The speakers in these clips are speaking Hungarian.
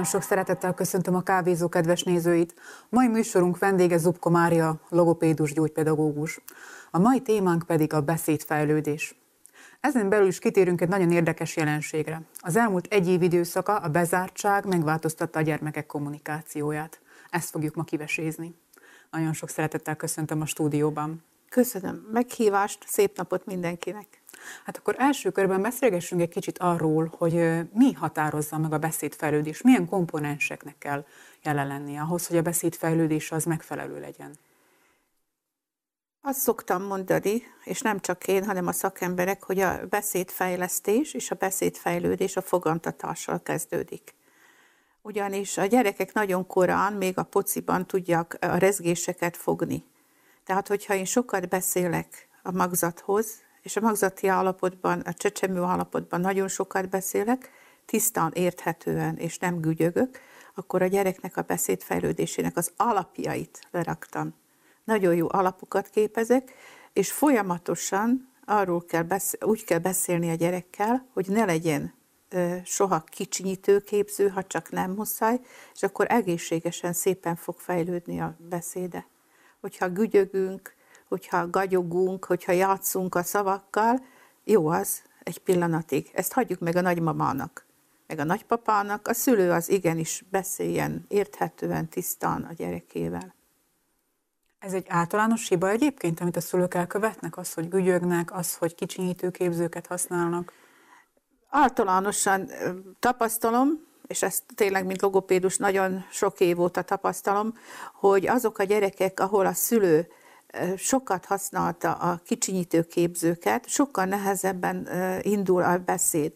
Nagyon sok szeretettel köszöntöm a kávézó kedves nézőit. Mai műsorunk vendége Zubko Mária, logopédus gyógypedagógus. A mai témánk pedig a beszédfejlődés. Ezen belül is kitérünk egy nagyon érdekes jelenségre. Az elmúlt egy év időszaka a bezártság megváltoztatta a gyermekek kommunikációját. Ezt fogjuk ma kivesézni. Nagyon sok szeretettel köszöntöm a stúdióban. Köszönöm meghívást, szép napot mindenkinek! Hát akkor első körben beszélgessünk egy kicsit arról, hogy mi határozza meg a beszédfejlődés, milyen komponenseknek kell jelen lennie ahhoz, hogy a beszédfejlődés az megfelelő legyen. Azt szoktam mondani, és nem csak én, hanem a szakemberek, hogy a beszédfejlesztés és a beszédfejlődés a fogantatással kezdődik. Ugyanis a gyerekek nagyon korán, még a pociban tudják a rezgéseket fogni. Tehát, hogyha én sokat beszélek a magzathoz, és a magzati állapotban, a csecsemő állapotban nagyon sokat beszélek, tisztán, érthetően, és nem gügyögök, akkor a gyereknek a beszédfejlődésének az alapjait leraktam. Nagyon jó alapokat képezek, és folyamatosan arról kell beszél, úgy kell beszélni a gyerekkel, hogy ne legyen soha kicsinyítő képző, ha csak nem muszáj, és akkor egészségesen szépen fog fejlődni a beszéde. Hogyha gügyögünk, hogyha gagyogunk, hogyha játszunk a szavakkal, jó az egy pillanatig. Ezt hagyjuk meg a nagymamának, meg a nagypapának. A szülő az igenis beszéljen érthetően, tisztán a gyerekével. Ez egy általános hiba egyébként, amit a szülők elkövetnek? Az, hogy gügyögnek, az, hogy kicsinyítő képzőket használnak? Általánosan tapasztalom, és ezt tényleg, mint logopédus nagyon sok év óta tapasztalom, hogy azok a gyerekek, ahol a szülő sokat használta a kicsinyítő képzőket, sokkal nehezebben indul a beszéd.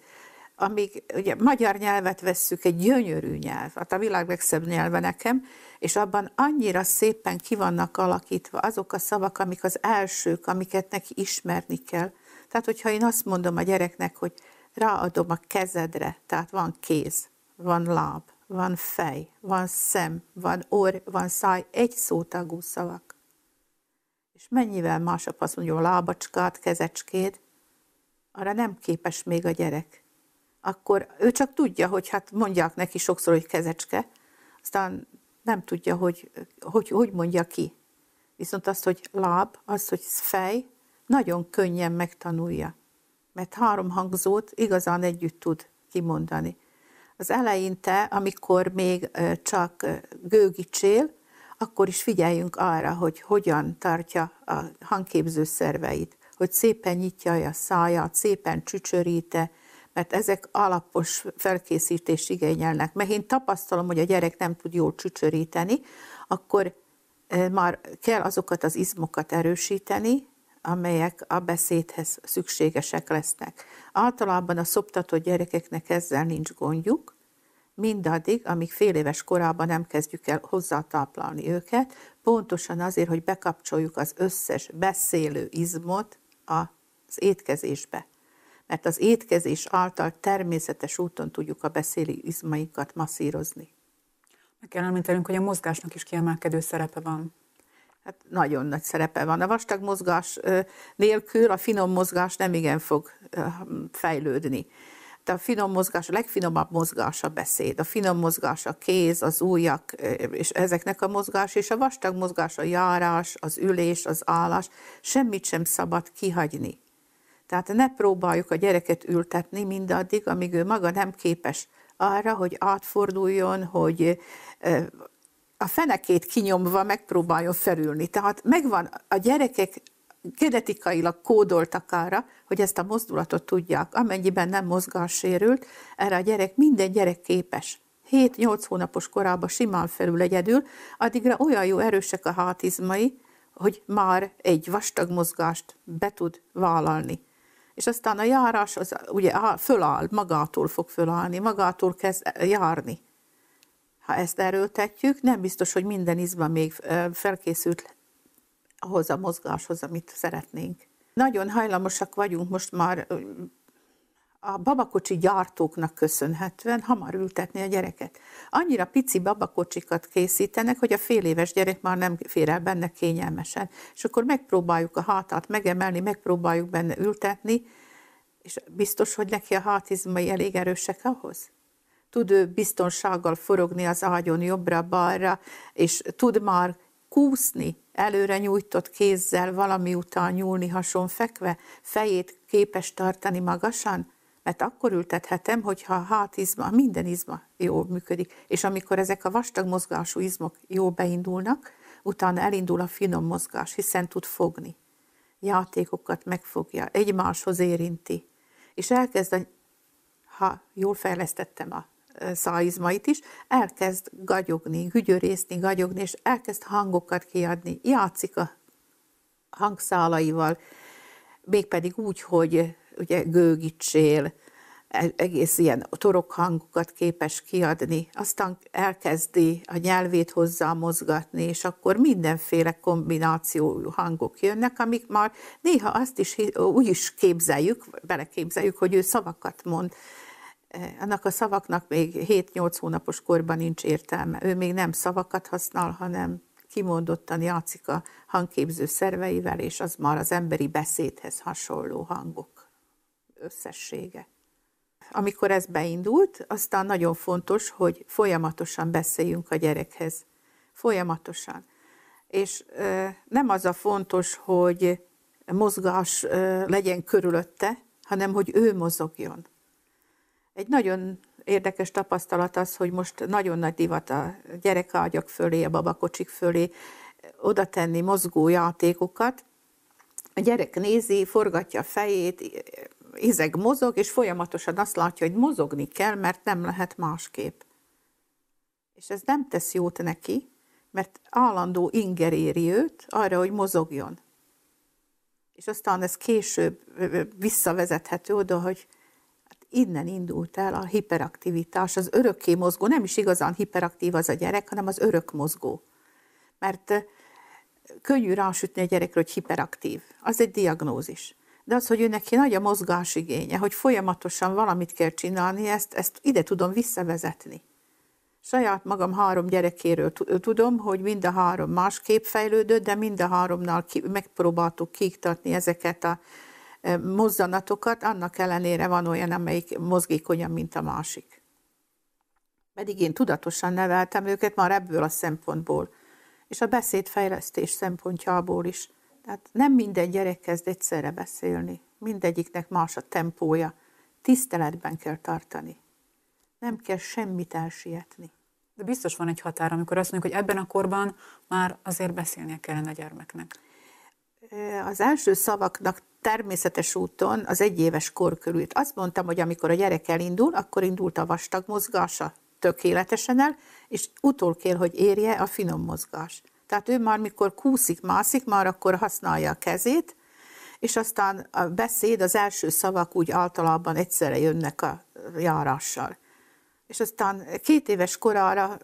Amíg ugye magyar nyelvet vesszük, egy gyönyörű nyelv, hát a világ legszebb nyelve nekem, és abban annyira szépen ki vannak alakítva azok a szavak, amik az elsők, amiket neki ismerni kell. Tehát, hogyha én azt mondom a gyereknek, hogy ráadom a kezedre, tehát van kéz, van láb, van fej, van szem, van orr, van száj, egy szótagú szavak és mennyivel másabb azt mondja a lábacskát, kezecskét, arra nem képes még a gyerek. Akkor ő csak tudja, hogy hát mondják neki sokszor, hogy kezecske, aztán nem tudja, hogy hogy, hogy mondja ki. Viszont azt, hogy láb, azt, hogy fej, nagyon könnyen megtanulja. Mert három hangzót igazán együtt tud kimondani. Az eleinte, amikor még csak gőgicsél, akkor is figyeljünk arra, hogy hogyan tartja a hangképző szerveit, hogy szépen nyitja a száját, szépen csücsöríte, mert ezek alapos felkészítést igényelnek. Mert én tapasztalom, hogy a gyerek nem tud jól csücsöríteni, akkor e, már kell azokat az izmokat erősíteni, amelyek a beszédhez szükségesek lesznek. Általában a szoptatott gyerekeknek ezzel nincs gondjuk, mindaddig, amíg fél éves korában nem kezdjük el hozzátáplálni őket, pontosan azért, hogy bekapcsoljuk az összes beszélő izmot az étkezésbe. Mert az étkezés által természetes úton tudjuk a beszélő izmainkat masszírozni. Meg kell említenünk, hogy a mozgásnak is kiemelkedő szerepe van. Hát nagyon nagy szerepe van. A vastag mozgás nélkül a finom mozgás nem igen fog fejlődni a finom mozgás, a legfinomabb mozgás a beszéd, a finom mozgás a kéz, az ujjak, és ezeknek a mozgás, és a vastag mozgás a járás, az ülés, az állás, semmit sem szabad kihagyni. Tehát ne próbáljuk a gyereket ültetni mindaddig, amíg ő maga nem képes arra, hogy átforduljon, hogy a fenekét kinyomva megpróbáljon felülni. Tehát megvan a gyerekek genetikailag kódoltak arra, hogy ezt a mozdulatot tudják. Amennyiben nem mozgássérült, erre a gyerek, minden gyerek képes. 7-8 hónapos korában simán felül egyedül, addigra olyan jó erősek a hátizmai, hogy már egy vastag mozgást be tud vállalni. És aztán a járás az ugye föláll, magától fog fölállni, magától kezd járni. Ha ezt erőltetjük, nem biztos, hogy minden izma még felkészült ahhoz a mozgáshoz, amit szeretnénk. Nagyon hajlamosak vagyunk most már a babakocsi gyártóknak köszönhetően hamar ültetni a gyereket. Annyira pici babakocsikat készítenek, hogy a fél éves gyerek már nem fér el benne kényelmesen. És akkor megpróbáljuk a hátát megemelni, megpróbáljuk benne ültetni, és biztos, hogy neki a hátizmai elég erősek ahhoz. tud ő biztonsággal forogni az ágyon jobbra-balra, és tud már kúszni, előre nyújtott kézzel valami után nyúlni hason fekve, fejét képes tartani magasan, mert akkor ültethetem, hogyha a hátizma, minden izma jól működik, és amikor ezek a vastag mozgású izmok jól beindulnak, utána elindul a finom mozgás, hiszen tud fogni. Játékokat megfogja, egymáshoz érinti, és elkezd, a, ha jól fejlesztettem a száizmait is, elkezd gagyogni, gügyörészni, gagyogni, és elkezd hangokat kiadni, játszik a hangszálaival, mégpedig úgy, hogy ugye gőgicsél, e, egész ilyen torokhangokat képes kiadni, aztán elkezdi a nyelvét hozzá mozgatni, és akkor mindenféle kombináció hangok jönnek, amik már néha azt is úgy is képzeljük, beleképzeljük, hogy ő szavakat mond, annak a szavaknak még 7-8 hónapos korban nincs értelme. Ő még nem szavakat használ, hanem kimondottan játszik a hangképző szerveivel, és az már az emberi beszédhez hasonló hangok összessége. Amikor ez beindult, aztán nagyon fontos, hogy folyamatosan beszéljünk a gyerekhez. Folyamatosan. És nem az a fontos, hogy mozgás legyen körülötte, hanem hogy ő mozogjon. Egy nagyon érdekes tapasztalat az, hogy most nagyon nagy divat a gyerekágyak fölé, a babakocsik fölé oda tenni mozgó játékokat. A gyerek nézi, forgatja a fejét, izeg mozog, és folyamatosan azt látja, hogy mozogni kell, mert nem lehet másképp. És ez nem tesz jót neki, mert állandó inger éri őt arra, hogy mozogjon. És aztán ez később visszavezethető oda, hogy innen indult el a hiperaktivitás, az örökké mozgó, nem is igazán hiperaktív az a gyerek, hanem az örök mozgó. Mert könnyű rásütni a gyerekre, hogy hiperaktív. Az egy diagnózis. De az, hogy ő neki nagy a mozgásigénye, hogy folyamatosan valamit kell csinálni, ezt, ezt ide tudom visszavezetni. Saját magam három gyerekéről tudom, hogy mind a három másképp fejlődött, de mind a háromnál ki, megpróbáltuk kiiktatni ezeket a mozzanatokat, annak ellenére van olyan, amelyik mozgékonyabb, mint a másik. Pedig én tudatosan neveltem őket már ebből a szempontból, és a beszédfejlesztés szempontjából is. Tehát nem minden gyerek kezd egyszerre beszélni, mindegyiknek más a tempója, tiszteletben kell tartani. Nem kell semmit elsietni. De biztos van egy határ, amikor azt mondjuk, hogy ebben a korban már azért beszélnie kellene a gyermeknek. Az első szavaknak természetes úton az egyéves kor körül. Azt mondtam, hogy amikor a gyerek elindul, akkor indult a vastag mozgása tökéletesen el, és utol kell, hogy érje a finom mozgás. Tehát ő már, mikor kúszik, mászik, már akkor használja a kezét, és aztán a beszéd, az első szavak úgy általában egyszerre jönnek a járással. És aztán két éves korára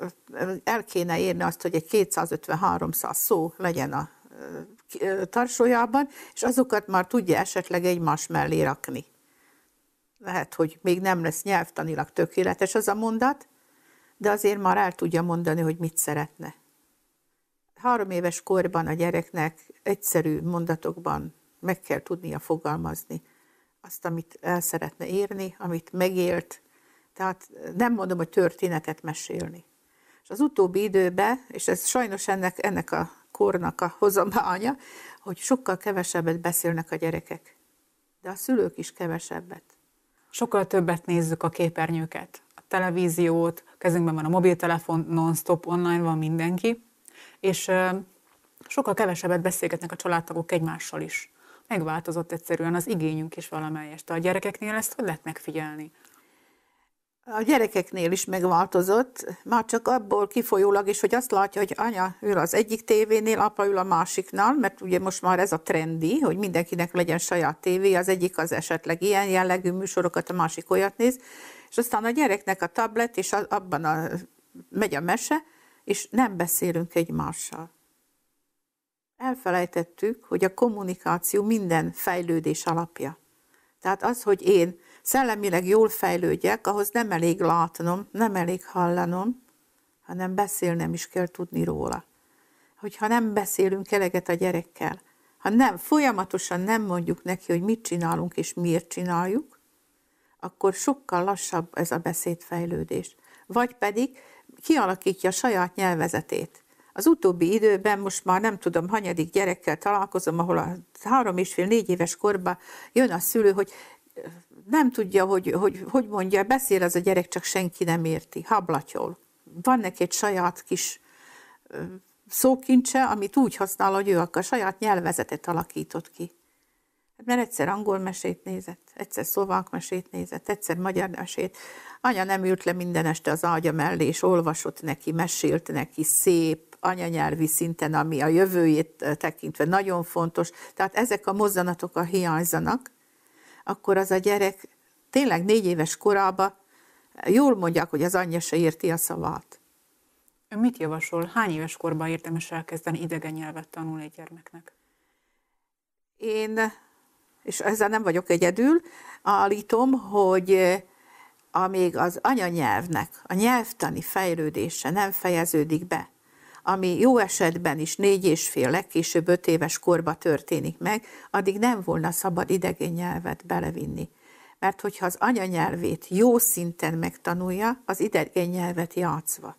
el kéne érni azt, hogy egy 250-300 szó legyen a tarsójában, és azokat már tudja esetleg egymás mellé rakni. Lehet, hogy még nem lesz nyelvtanilag tökéletes az a mondat, de azért már el tudja mondani, hogy mit szeretne. Három éves korban a gyereknek egyszerű mondatokban meg kell tudnia fogalmazni azt, amit el szeretne érni, amit megélt. Tehát nem mondom, hogy történetet mesélni. És az utóbbi időben, és ez sajnos ennek, ennek a kornak a hozománya, hogy sokkal kevesebbet beszélnek a gyerekek, de a szülők is kevesebbet. Sokkal többet nézzük a képernyőket, a televíziót, kezünkben van a mobiltelefon, non-stop online van mindenki, és sokkal kevesebbet beszélgetnek a családtagok egymással is. Megváltozott egyszerűen az igényünk is valamelyest. A gyerekeknél ezt hogy lehet megfigyelni? A gyerekeknél is megváltozott, már csak abból kifolyólag is, hogy azt látja, hogy anya ül az egyik tévénél, apa ül a másiknál, mert ugye most már ez a trendi, hogy mindenkinek legyen saját tévé, az egyik az esetleg ilyen jellegű műsorokat, a másik olyat néz, és aztán a gyereknek a tablet, és abban a, megy a mese, és nem beszélünk egymással. Elfelejtettük, hogy a kommunikáció minden fejlődés alapja. Tehát az, hogy én szellemileg jól fejlődjek, ahhoz nem elég látnom, nem elég hallanom, hanem beszélnem is kell tudni róla. Hogyha nem beszélünk eleget a gyerekkel, ha nem, folyamatosan nem mondjuk neki, hogy mit csinálunk és miért csináljuk, akkor sokkal lassabb ez a beszédfejlődés. vagy pedig kialakítja a saját nyelvezetét. Az utóbbi időben most már nem tudom, hanyadik gyerekkel találkozom, ahol a három és fél, négy éves korban jön a szülő, hogy nem tudja, hogy, hogy, hogy mondja, beszél az a gyerek, csak senki nem érti, hablatyol. Van neki egy saját kis szókincse, amit úgy használ, hogy ő a saját nyelvezetet alakított ki. Hát mert egyszer angol mesét nézett, egyszer szlovák mesét nézett, egyszer magyar mesét. Anya nem ült le minden este az ágya mellé, és olvasott neki, mesélt neki szép, anyanyelvi szinten, ami a jövőjét tekintve nagyon fontos. Tehát ezek a mozzanatok a hiányzanak, akkor az a gyerek tényleg négy éves korában jól mondják, hogy az anyja se érti a szavát. Ön mit javasol? Hány éves korban érdemes elkezdeni idegen nyelvet tanulni egy gyermeknek? Én, és ezzel nem vagyok egyedül, állítom, hogy amíg az anyanyelvnek a nyelvtani fejlődése nem fejeződik be, ami jó esetben is négy és fél, legkésőbb öt éves korba történik meg, addig nem volna szabad idegen nyelvet belevinni. Mert hogyha az anyanyelvét jó szinten megtanulja, az idegen nyelvet játszva.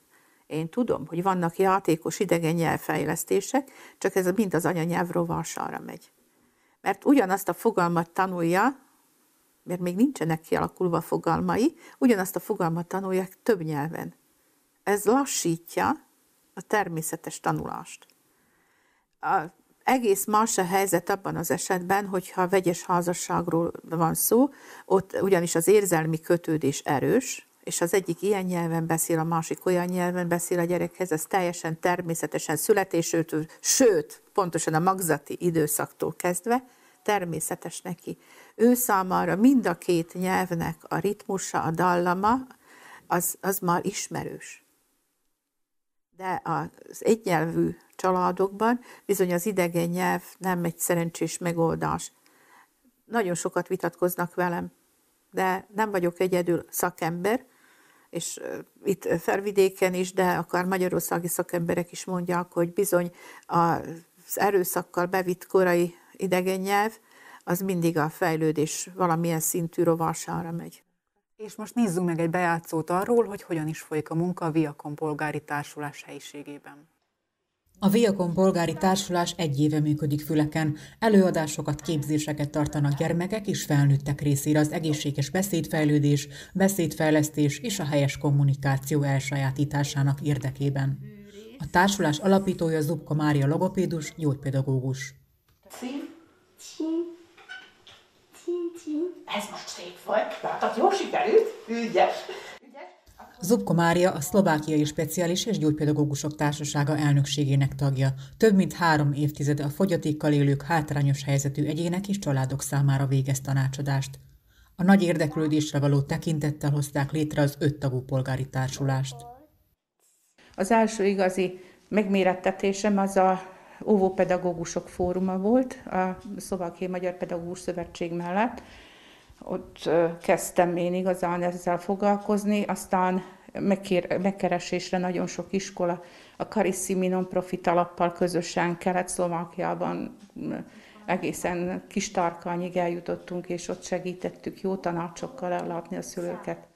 Én tudom, hogy vannak játékos idegen nyelvfejlesztések, csak ez mind az anyanyelv rovására megy. Mert ugyanazt a fogalmat tanulja, mert még nincsenek kialakulva fogalmai, ugyanazt a fogalmat tanulják több nyelven. Ez lassítja a természetes tanulást. A egész más a helyzet abban az esetben, hogyha vegyes házasságról van szó, ott ugyanis az érzelmi kötődés erős, és az egyik ilyen nyelven beszél, a másik olyan nyelven beszél a gyerekhez, ez teljesen természetesen születésőtől, sőt, pontosan a magzati időszaktól kezdve természetes neki. Ő számára mind a két nyelvnek a ritmusa, a dallama, az, az már ismerős. De az egynyelvű családokban bizony az idegen nyelv nem egy szerencsés megoldás. Nagyon sokat vitatkoznak velem, de nem vagyok egyedül szakember, és itt felvidéken is, de akár magyarországi szakemberek is mondják, hogy bizony az erőszakkal bevitt korai idegen nyelv, az mindig a fejlődés valamilyen szintű rovására megy. És most nézzünk meg egy bejátszót arról, hogy hogyan is folyik a munka a Viakon polgári társulás helyiségében. A Viakon polgári társulás egy éve működik Füleken. Előadásokat, képzéseket tartanak gyermekek és felnőttek részére az egészséges beszédfejlődés, beszédfejlesztés és a helyes kommunikáció elsajátításának érdekében. A társulás alapítója Zubka Mária logopédus, gyógypedagógus. Ez most szép volt. Látod, jól sikerült? Ügyes. Zubko Mária a Szlovákiai Speciális és Gyógypedagógusok Társasága elnökségének tagja. Több mint három évtizede a fogyatékkal élők hátrányos helyzetű egyének és családok számára végez tanácsadást. A nagy érdeklődésre való tekintettel hozták létre az öttagú polgári társulást. Az első igazi megmérettetésem az a óvópedagógusok fóruma volt a Szlovákiai Magyar Pedagógus Szövetség mellett, ott kezdtem én igazán ezzel foglalkozni, aztán megkér, megkeresésre nagyon sok iskola a Carissimi non-profit alappal közösen Kelet-Szlovákiában egészen kis tarkanyig eljutottunk, és ott segítettük jó tanácsokkal ellátni a szülőket.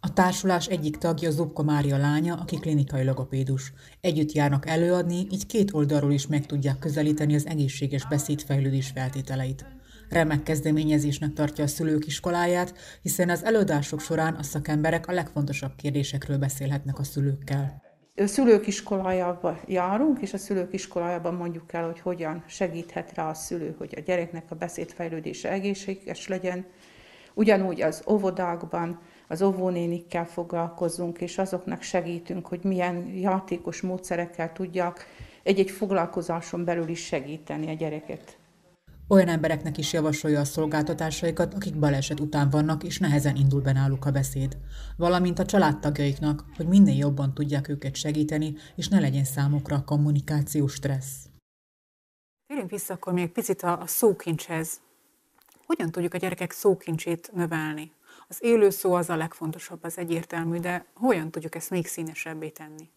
A társulás egyik tagja Zubko Mária lánya, aki klinikai logopédus. Együtt járnak előadni, így két oldalról is meg tudják közelíteni az egészséges beszédfejlődés feltételeit. Remek kezdeményezésnek tartja a szülők iskoláját, hiszen az előadások során a szakemberek a legfontosabb kérdésekről beszélhetnek a szülőkkel. A szülők járunk, és a szülők iskolájában mondjuk el, hogy hogyan segíthet rá a szülő, hogy a gyereknek a beszédfejlődése egészséges legyen. Ugyanúgy az óvodákban, az óvónénikkel foglalkozunk, és azoknak segítünk, hogy milyen játékos módszerekkel tudják egy-egy foglalkozáson belül is segíteni a gyereket. Olyan embereknek is javasolja a szolgáltatásaikat, akik baleset után vannak, és nehezen indul be náluk a beszéd. Valamint a családtagjaiknak, hogy minél jobban tudják őket segíteni, és ne legyen számukra kommunikációs stressz. Térjünk vissza akkor még picit a, a szókincshez. Hogyan tudjuk a gyerekek szókincsét növelni? Az élő szó az a legfontosabb, az egyértelmű, de hogyan tudjuk ezt még színesebbé tenni?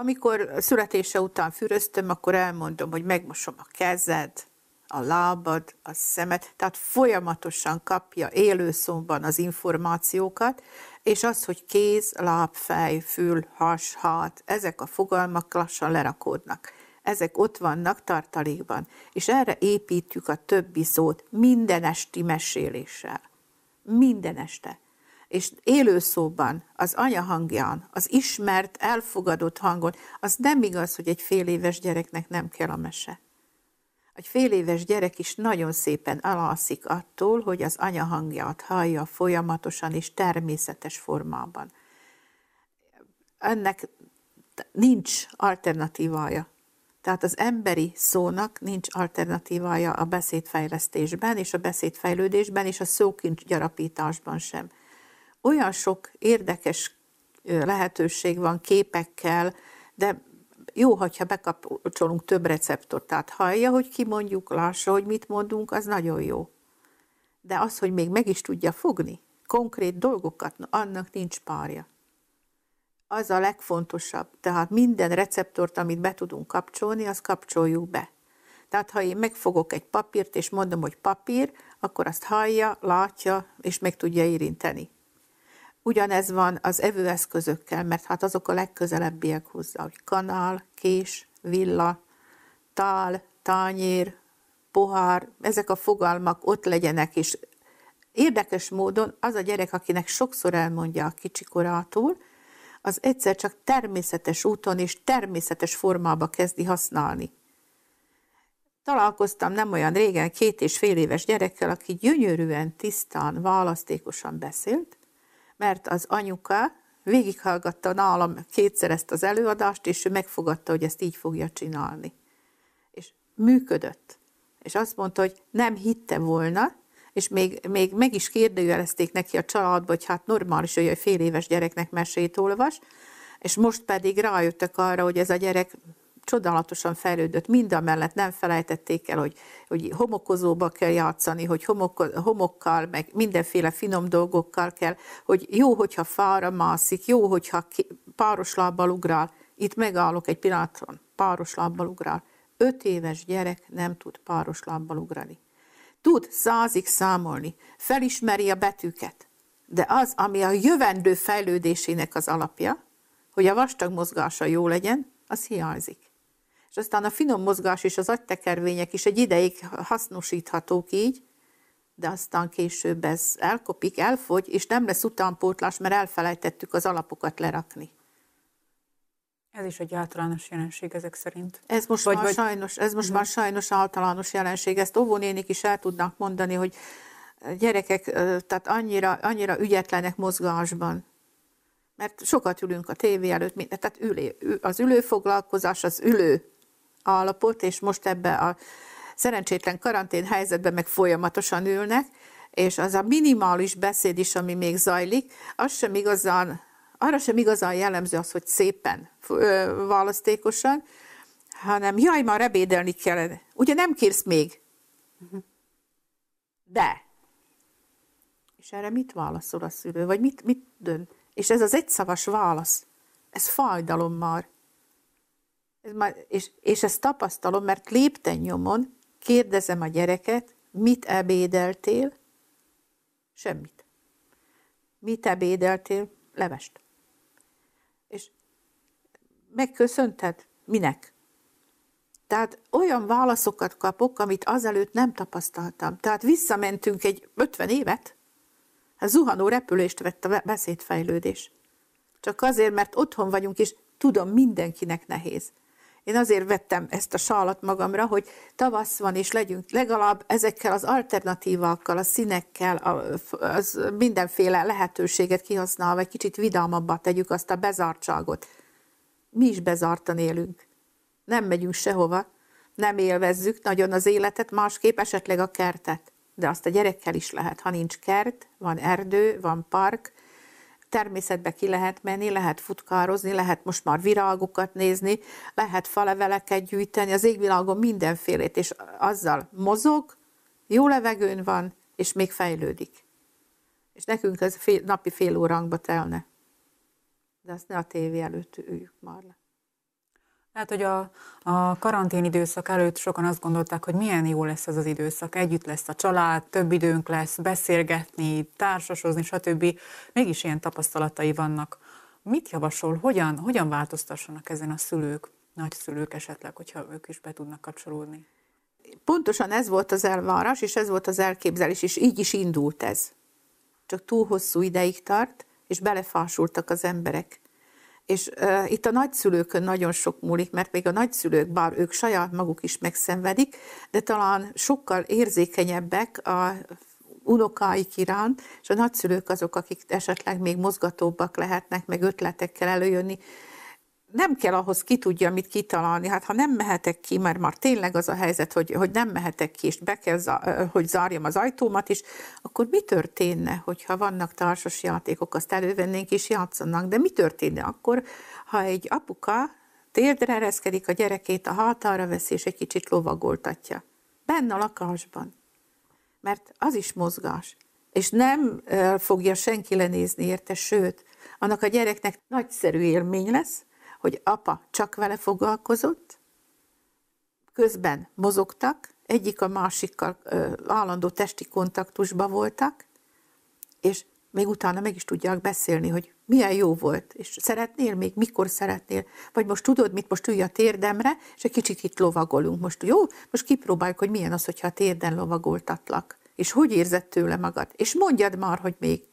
Amikor születése után füröztöm, akkor elmondom, hogy megmosom a kezed, a lábad, a szemed, tehát folyamatosan kapja élő szóban az információkat. és az, hogy kéz, láb, fej, fül, has, hat, ezek a fogalmak lassan lerakódnak. Ezek ott vannak tartalékban, és erre építjük a többi szót minden esti meséléssel. Minden este. És élőszóban, az anyahangján, az ismert, elfogadott hangon, az nem igaz, hogy egy fél éves gyereknek nem kell a mese. Egy fél éves gyerek is nagyon szépen alalszik attól, hogy az anyahangját hallja folyamatosan és természetes formában. Ennek nincs alternatívája. Tehát az emberi szónak nincs alternatívája a beszédfejlesztésben és a beszédfejlődésben és a szókincs gyarapításban sem. Olyan sok érdekes lehetőség van képekkel, de jó, hogyha bekapcsolunk több receptort, tehát hallja, hogy kimondjuk, lássa, hogy mit mondunk, az nagyon jó. De az, hogy még meg is tudja fogni konkrét dolgokat, annak nincs párja. Az a legfontosabb. Tehát minden receptort, amit be tudunk kapcsolni, azt kapcsoljuk be. Tehát ha én megfogok egy papírt, és mondom, hogy papír, akkor azt hallja, látja, és meg tudja érinteni. Ugyanez van az evőeszközökkel, mert hát azok a legközelebbiek hozzá, hogy kanál, kés, villa, tál, tányér, pohár, ezek a fogalmak ott legyenek, és érdekes módon az a gyerek, akinek sokszor elmondja a kicsikorától, az egyszer csak természetes úton és természetes formába kezdi használni. Találkoztam nem olyan régen két és fél éves gyerekkel, aki gyönyörűen, tisztán, választékosan beszélt, mert az anyuka végighallgatta nálam kétszer ezt az előadást, és ő megfogadta, hogy ezt így fogja csinálni. És működött. És azt mondta, hogy nem hitte volna, és még, még meg is kérdőjelezték neki a családba, hogy hát normális, hogy egy fél éves gyereknek mesét olvas, és most pedig rájöttek arra, hogy ez a gyerek csodálatosan fejlődött, mind a mellett nem felejtették el, hogy, hogy homokozóba kell játszani, hogy homok, homokkal, meg mindenféle finom dolgokkal kell, hogy jó, hogyha fára mászik, jó, hogyha páros lábbal ugrál. Itt megállok egy pillanaton, páros lábbal ugrál. Öt éves gyerek nem tud páros lábbal ugrani. Tud százig számolni, felismeri a betűket, de az, ami a jövendő fejlődésének az alapja, hogy a vastag mozgása jó legyen, az hiányzik és aztán a finom mozgás és az agytekervények is egy ideig hasznosíthatók így, de aztán később ez elkopik, elfogy, és nem lesz utánpótlás, mert elfelejtettük az alapokat lerakni. Ez is egy általános jelenség ezek szerint. Ez most, vagy, már, vagy... Sajnos, ez most uh-huh. már sajnos általános jelenség. Ezt óvónénik is el tudnak mondani, hogy gyerekek tehát annyira, annyira ügyetlenek mozgásban, mert sokat ülünk a tévé előtt, tehát ülé, az ülőfoglalkozás, az ülő állapot, és most ebbe a szerencsétlen karantén helyzetben meg folyamatosan ülnek, és az a minimális beszéd is, ami még zajlik, az sem igazán, arra sem igazán jellemző az, hogy szépen választékosan, hanem jaj, már ebédelni kellene. Ugye nem kérsz még? De. És erre mit válaszol a szülő? Vagy mit, mit dönt? És ez az egyszavas válasz, ez fájdalom már. Ez már, és, és ezt tapasztalom, mert lépten nyomon kérdezem a gyereket, mit ebédeltél? Semmit. Mit ebédeltél? Levest. És megköszönted? Minek? Tehát olyan válaszokat kapok, amit azelőtt nem tapasztaltam. Tehát visszamentünk egy 50 évet, hát zuhanó repülést vett a beszédfejlődés. Csak azért, mert otthon vagyunk, és tudom, mindenkinek nehéz. Én azért vettem ezt a sálat magamra, hogy tavasz van, és legyünk legalább ezekkel az alternatívákkal, a színekkel, a, az mindenféle lehetőséget kihasználva, egy kicsit vidámabbá tegyük azt a bezártságot. Mi is bezártan élünk. Nem megyünk sehova, nem élvezzük nagyon az életet, másképp esetleg a kertet. De azt a gyerekkel is lehet. Ha nincs kert, van erdő, van park, természetbe ki lehet menni, lehet futkározni, lehet most már virágokat nézni, lehet faleveleket gyűjteni, az égvilágon mindenfélét, és azzal mozog, jó levegőn van, és még fejlődik. És nekünk ez fél, napi fél óránkba telne. De azt ne a tévé előtt üljük már le. Hát, hogy a, a karantén időszak előtt sokan azt gondolták, hogy milyen jó lesz ez az időszak, együtt lesz a család, több időnk lesz, beszélgetni, társasozni, stb. Mégis ilyen tapasztalatai vannak. Mit javasol, hogyan, hogyan változtassanak ezen a szülők, nagyszülők esetleg, hogyha ők is be tudnak kapcsolódni? Pontosan ez volt az elvárás, és ez volt az elképzelés, és így is indult ez. Csak túl hosszú ideig tart, és belefásultak az emberek. És uh, itt a nagyszülőkön nagyon sok múlik, mert még a nagyszülők, bár ők saját maguk is megszenvedik, de talán sokkal érzékenyebbek a unokáik iránt, és a nagyszülők azok, akik esetleg még mozgatóbbak lehetnek, meg ötletekkel előjönni. Nem kell ahhoz ki tudja, mit kitalálni. Hát ha nem mehetek ki, mert már tényleg az a helyzet, hogy, hogy nem mehetek ki, és be kell, hogy zárjam az ajtómat is, akkor mi történne, hogyha vannak társas játékok, azt elővennénk és játszanak, de mi történne akkor, ha egy apuka térdre ereszkedik a gyerekét, a hátára veszi, és egy kicsit lovagoltatja. Benne a lakásban mert az is mozgás. És nem fogja senki lenézni érte, sőt, annak a gyereknek nagyszerű élmény lesz, hogy apa csak vele foglalkozott, közben mozogtak, egyik a másikkal állandó testi kontaktusban voltak, és még utána meg is tudják beszélni, hogy milyen jó volt, és szeretnél még, mikor szeretnél, vagy most tudod, mit most ülj a térdemre, és egy kicsit itt lovagolunk. Most jó, most kipróbáljuk, hogy milyen az, hogyha a térden lovagoltatlak, és hogy érzed tőle magad, és mondjad már, hogy még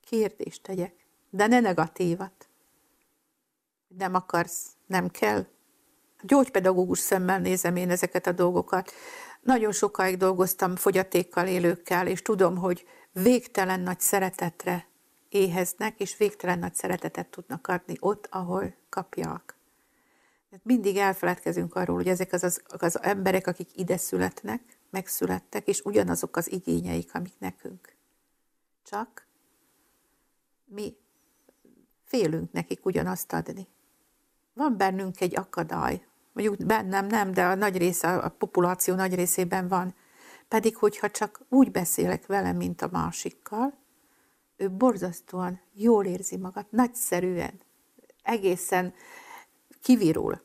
kérdést tegyek, de ne negatívat. Nem akarsz, nem kell. Gyógypedagógus szemmel nézem én ezeket a dolgokat. Nagyon sokáig dolgoztam fogyatékkal élőkkel, és tudom, hogy végtelen nagy szeretetre éheznek, és végtelen nagy szeretetet tudnak adni ott, ahol kapják. Mindig elfeledkezünk arról, hogy ezek az, az, az emberek, akik ide születnek, megszülettek, és ugyanazok az igényeik, amik nekünk. Csak mi félünk nekik ugyanazt adni. Van bennünk egy akadály, mondjuk bennem nem, de a nagy része, a populáció nagy részében van, pedig, hogyha csak úgy beszélek vele, mint a másikkal, ő borzasztóan jól érzi magát, nagyszerűen, egészen kivirul.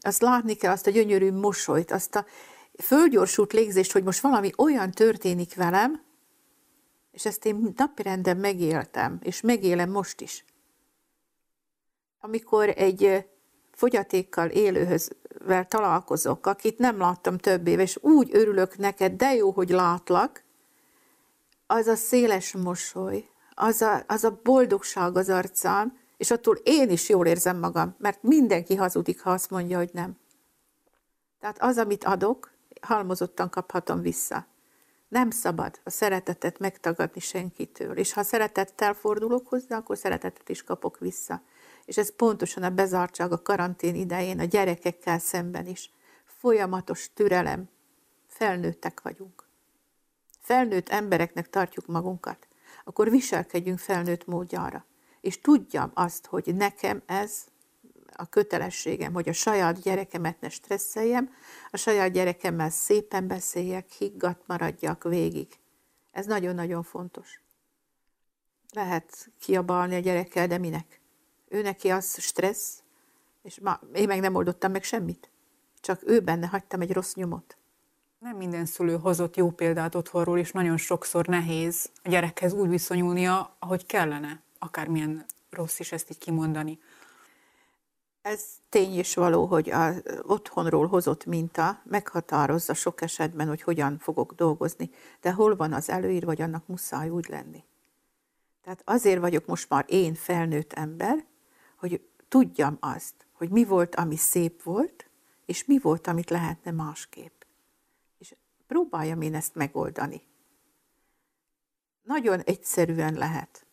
Azt látni kell, azt a gyönyörű mosolyt, azt a fölgyorsult légzést, hogy most valami olyan történik velem, és ezt én napirenden megéltem, és megélem most is. Amikor egy fogyatékkal élőhöz találkozok, akit nem láttam több éve, és úgy örülök neked, de jó, hogy látlak, az a széles mosoly, az a, az a boldogság az arcán, és attól én is jól érzem magam, mert mindenki hazudik, ha azt mondja, hogy nem. Tehát az, amit adok, halmozottan kaphatom vissza. Nem szabad a szeretetet megtagadni senkitől, és ha szeretettel fordulok hozzá, akkor szeretetet is kapok vissza. És ez pontosan a bezártság a karantén idején a gyerekekkel szemben is. Folyamatos türelem. Felnőttek vagyunk. Felnőtt embereknek tartjuk magunkat. Akkor viselkedjünk felnőtt módjára. És tudjam azt, hogy nekem ez a kötelességem, hogy a saját gyerekemet ne stresszeljem, a saját gyerekemmel szépen beszéljek, higgadt maradjak végig. Ez nagyon-nagyon fontos. Lehet kiabalni a gyerekkel, de minek? Ő neki az stressz, és ma, én meg nem oldottam meg semmit. Csak ő benne hagytam egy rossz nyomot. Nem minden szülő hozott jó példát otthonról, és nagyon sokszor nehéz a gyerekhez úgy viszonyulnia, ahogy kellene, akármilyen rossz is ezt így kimondani. Ez tény is való, hogy az otthonról hozott minta meghatározza sok esetben, hogy hogyan fogok dolgozni, de hol van az előír, vagy annak muszáj úgy lenni. Tehát azért vagyok most már én felnőtt ember, hogy tudjam azt, hogy mi volt, ami szép volt, és mi volt, amit lehetne másképp. És próbáljam én ezt megoldani. Nagyon egyszerűen lehet.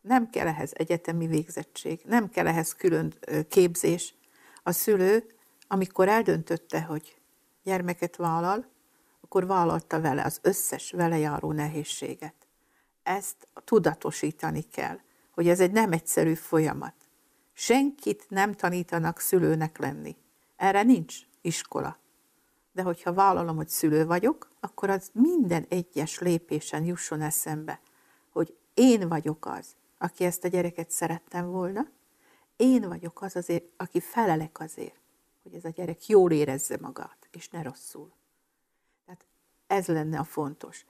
Nem kell ehhez egyetemi végzettség, nem kell ehhez külön képzés. A szülő, amikor eldöntötte, hogy gyermeket vállal, akkor vállalta vele az összes vele járó nehézséget. Ezt tudatosítani kell, hogy ez egy nem egyszerű folyamat. Senkit nem tanítanak szülőnek lenni. Erre nincs iskola. De hogyha vállalom, hogy szülő vagyok, akkor az minden egyes lépésen jusson eszembe, hogy én vagyok az, aki ezt a gyereket szerettem volna, én vagyok az azért, aki felelek azért, hogy ez a gyerek jól érezze magát, és ne rosszul. Tehát ez lenne a fontos.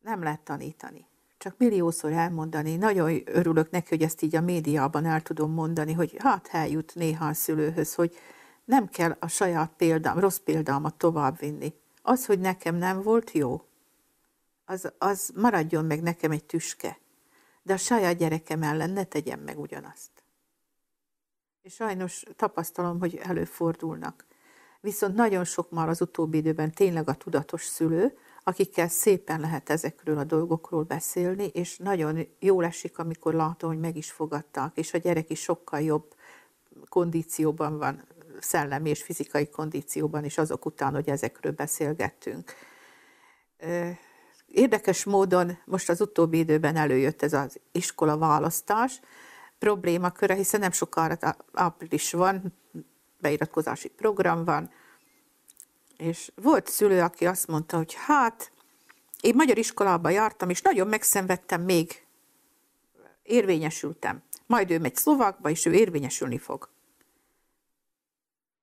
Nem lehet tanítani. Csak milliószor elmondani. Nagyon örülök neki, hogy ezt így a médiában el tudom mondani, hogy hát eljut néha a szülőhöz, hogy nem kell a saját példám, rossz példámat továbbvinni. Az, hogy nekem nem volt jó, az, az maradjon meg nekem egy tüske. De a saját gyerekem ellen ne tegyem meg ugyanazt. És sajnos tapasztalom, hogy előfordulnak. Viszont nagyon sok már az utóbbi időben tényleg a tudatos szülő, akikkel szépen lehet ezekről a dolgokról beszélni, és nagyon jól esik, amikor látom, hogy meg is fogadták, és a gyerek is sokkal jobb kondícióban van, szellemi és fizikai kondícióban is azok után, hogy ezekről beszélgettünk. Érdekes módon most az utóbbi időben előjött ez az iskola választás problémaköre, hiszen nem sokára április van, beiratkozási program van, és volt szülő, aki azt mondta, hogy hát, én magyar iskolába jártam, és nagyon megszenvedtem, még érvényesültem. Majd ő megy szlovákba, és ő érvényesülni fog.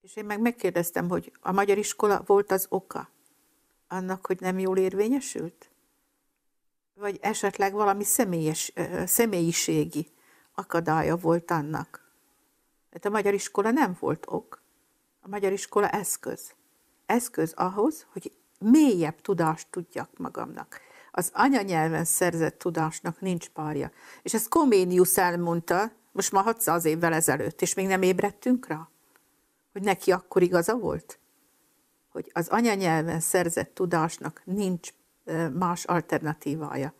És én meg megkérdeztem, hogy a magyar iskola volt az oka annak, hogy nem jól érvényesült? Vagy esetleg valami személyes, személyiségi akadálya volt annak? Mert a magyar iskola nem volt ok. A magyar iskola eszköz. Eszköz ahhoz, hogy mélyebb tudást tudjak magamnak. Az anyanyelven szerzett tudásnak nincs párja. És ezt Koménius elmondta, most már 600 évvel ezelőtt, és még nem ébredtünk rá hogy neki akkor igaza volt? Hogy az anyanyelven szerzett tudásnak nincs más alternatívája.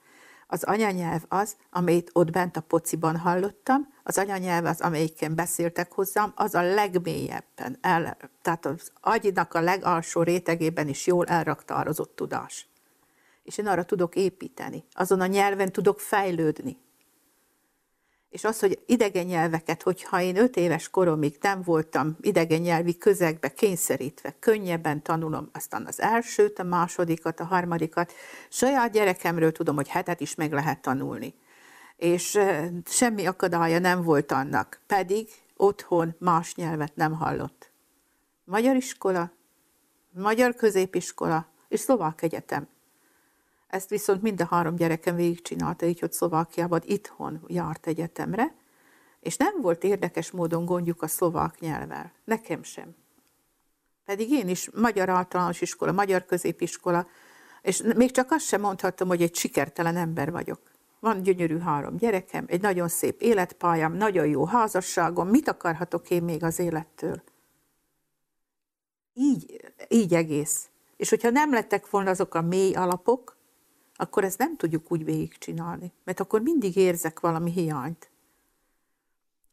Az anyanyelv az, amelyet ott bent a pociban hallottam, az anyanyelv az, amelyiken beszéltek hozzám, az a legmélyebben, el, tehát az agynak a legalsó rétegében is jól elraktározott tudás. És én arra tudok építeni, azon a nyelven tudok fejlődni és az, hogy idegen nyelveket, hogyha én öt éves koromig nem voltam idegen nyelvi közegbe kényszerítve, könnyebben tanulom aztán az elsőt, a másodikat, a harmadikat, saját gyerekemről tudom, hogy hetet is meg lehet tanulni. És semmi akadálya nem volt annak, pedig otthon más nyelvet nem hallott. Magyar iskola, magyar középiskola és szlovák egyetem. Ezt viszont mind a három gyerekem végigcsinálta, így, hogy Szlovákiában itthon járt egyetemre, és nem volt érdekes módon gondjuk a szlovák nyelvvel. Nekem sem. Pedig én is magyar általános iskola, magyar középiskola, és még csak azt sem mondhatom, hogy egy sikertelen ember vagyok. Van gyönyörű három gyerekem, egy nagyon szép életpályám, nagyon jó házasságom, mit akarhatok én még az élettől? Így, így egész. És hogyha nem lettek volna azok a mély alapok, akkor ezt nem tudjuk úgy végigcsinálni, mert akkor mindig érzek valami hiányt.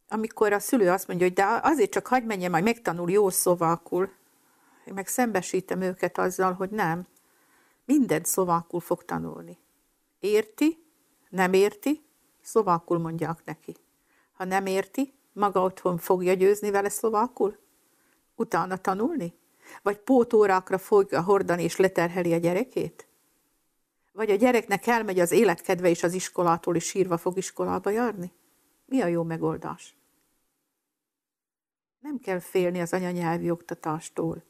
Amikor a szülő azt mondja, hogy de azért csak hagyd menjem, majd megtanul jó szovákul, én meg szembesítem őket azzal, hogy nem, mindent szovákul fog tanulni. Érti, nem érti, szlovákul mondják neki. Ha nem érti, maga otthon fogja győzni vele szlovákul? Utána tanulni? Vagy pótórákra fogja hordani és leterheli a gyerekét? Vagy a gyereknek elmegy az életkedve és az iskolától, és sírva fog iskolába járni? Mi a jó megoldás? Nem kell félni az anyanyelvi oktatástól.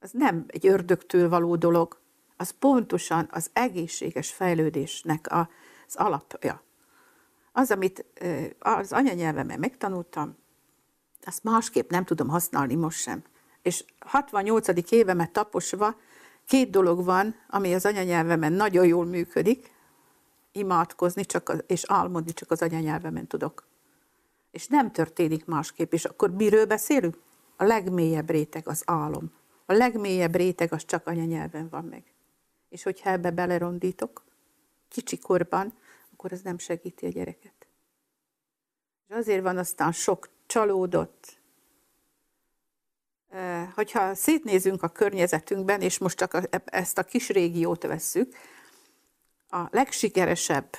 Az nem egy ördögtől való dolog, az pontosan az egészséges fejlődésnek az alapja. Az, amit az anyanyelvemen megtanultam, azt másképp nem tudom használni most sem. És 68. évemet taposva Két dolog van, ami az anyanyelvemen nagyon jól működik, imádkozni csak az, és álmodni csak az anyanyelvemen tudok. És nem történik másképp. És akkor miről beszélünk? A legmélyebb réteg az álom. A legmélyebb réteg az csak anyanyelven van meg. És hogyha ebbe belerondítok, kicsi korban, akkor ez nem segíti a gyereket. És azért van aztán sok csalódott, hogyha szétnézünk a környezetünkben, és most csak ezt a kis régiót vesszük, a legsikeresebb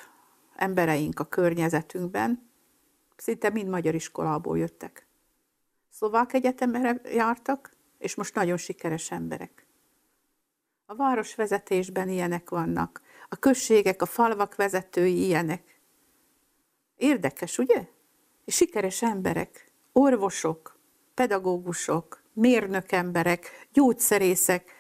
embereink a környezetünkben szinte mind magyar iskolából jöttek. Szlovák egyetemre jártak, és most nagyon sikeres emberek. A városvezetésben ilyenek vannak, a községek, a falvak vezetői ilyenek. Érdekes, ugye? És sikeres emberek, orvosok, pedagógusok, mérnök emberek, gyógyszerészek,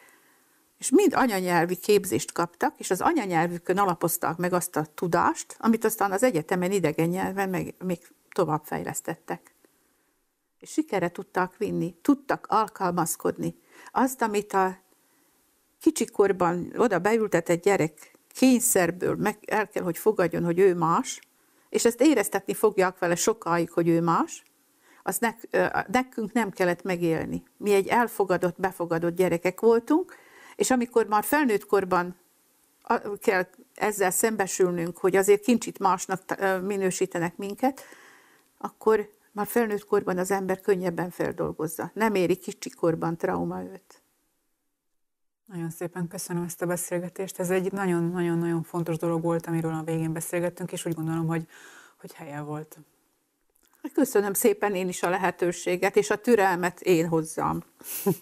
és mind anyanyelvi képzést kaptak, és az anyanyelvükön alapozták meg azt a tudást, amit aztán az egyetemen idegen nyelven meg, még tovább fejlesztettek. És sikerre tudták vinni, tudtak alkalmazkodni. Azt, amit a kicsikorban oda beültetett gyerek kényszerből meg el kell, hogy fogadjon, hogy ő más, és ezt éreztetni fogják vele sokáig, hogy ő más, az nek, nekünk nem kellett megélni. Mi egy elfogadott, befogadott gyerekek voltunk, és amikor már felnőtt korban kell ezzel szembesülnünk, hogy azért kincsit másnak minősítenek minket, akkor már felnőtt korban az ember könnyebben feldolgozza. Nem éri kicsikorban trauma őt. Nagyon szépen köszönöm ezt a beszélgetést. Ez egy nagyon-nagyon-nagyon fontos dolog volt, amiről a végén beszélgettünk, és úgy gondolom, hogy, hogy helye volt. Köszönöm szépen én is a lehetőséget, és a türelmet én hozzám.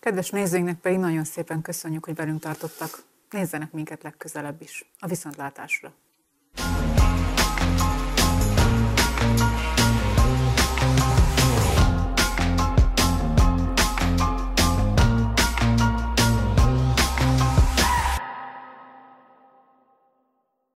Kedves nézőinknek pedig nagyon szépen köszönjük, hogy velünk tartottak. Nézzenek minket legközelebb is. A viszontlátásra!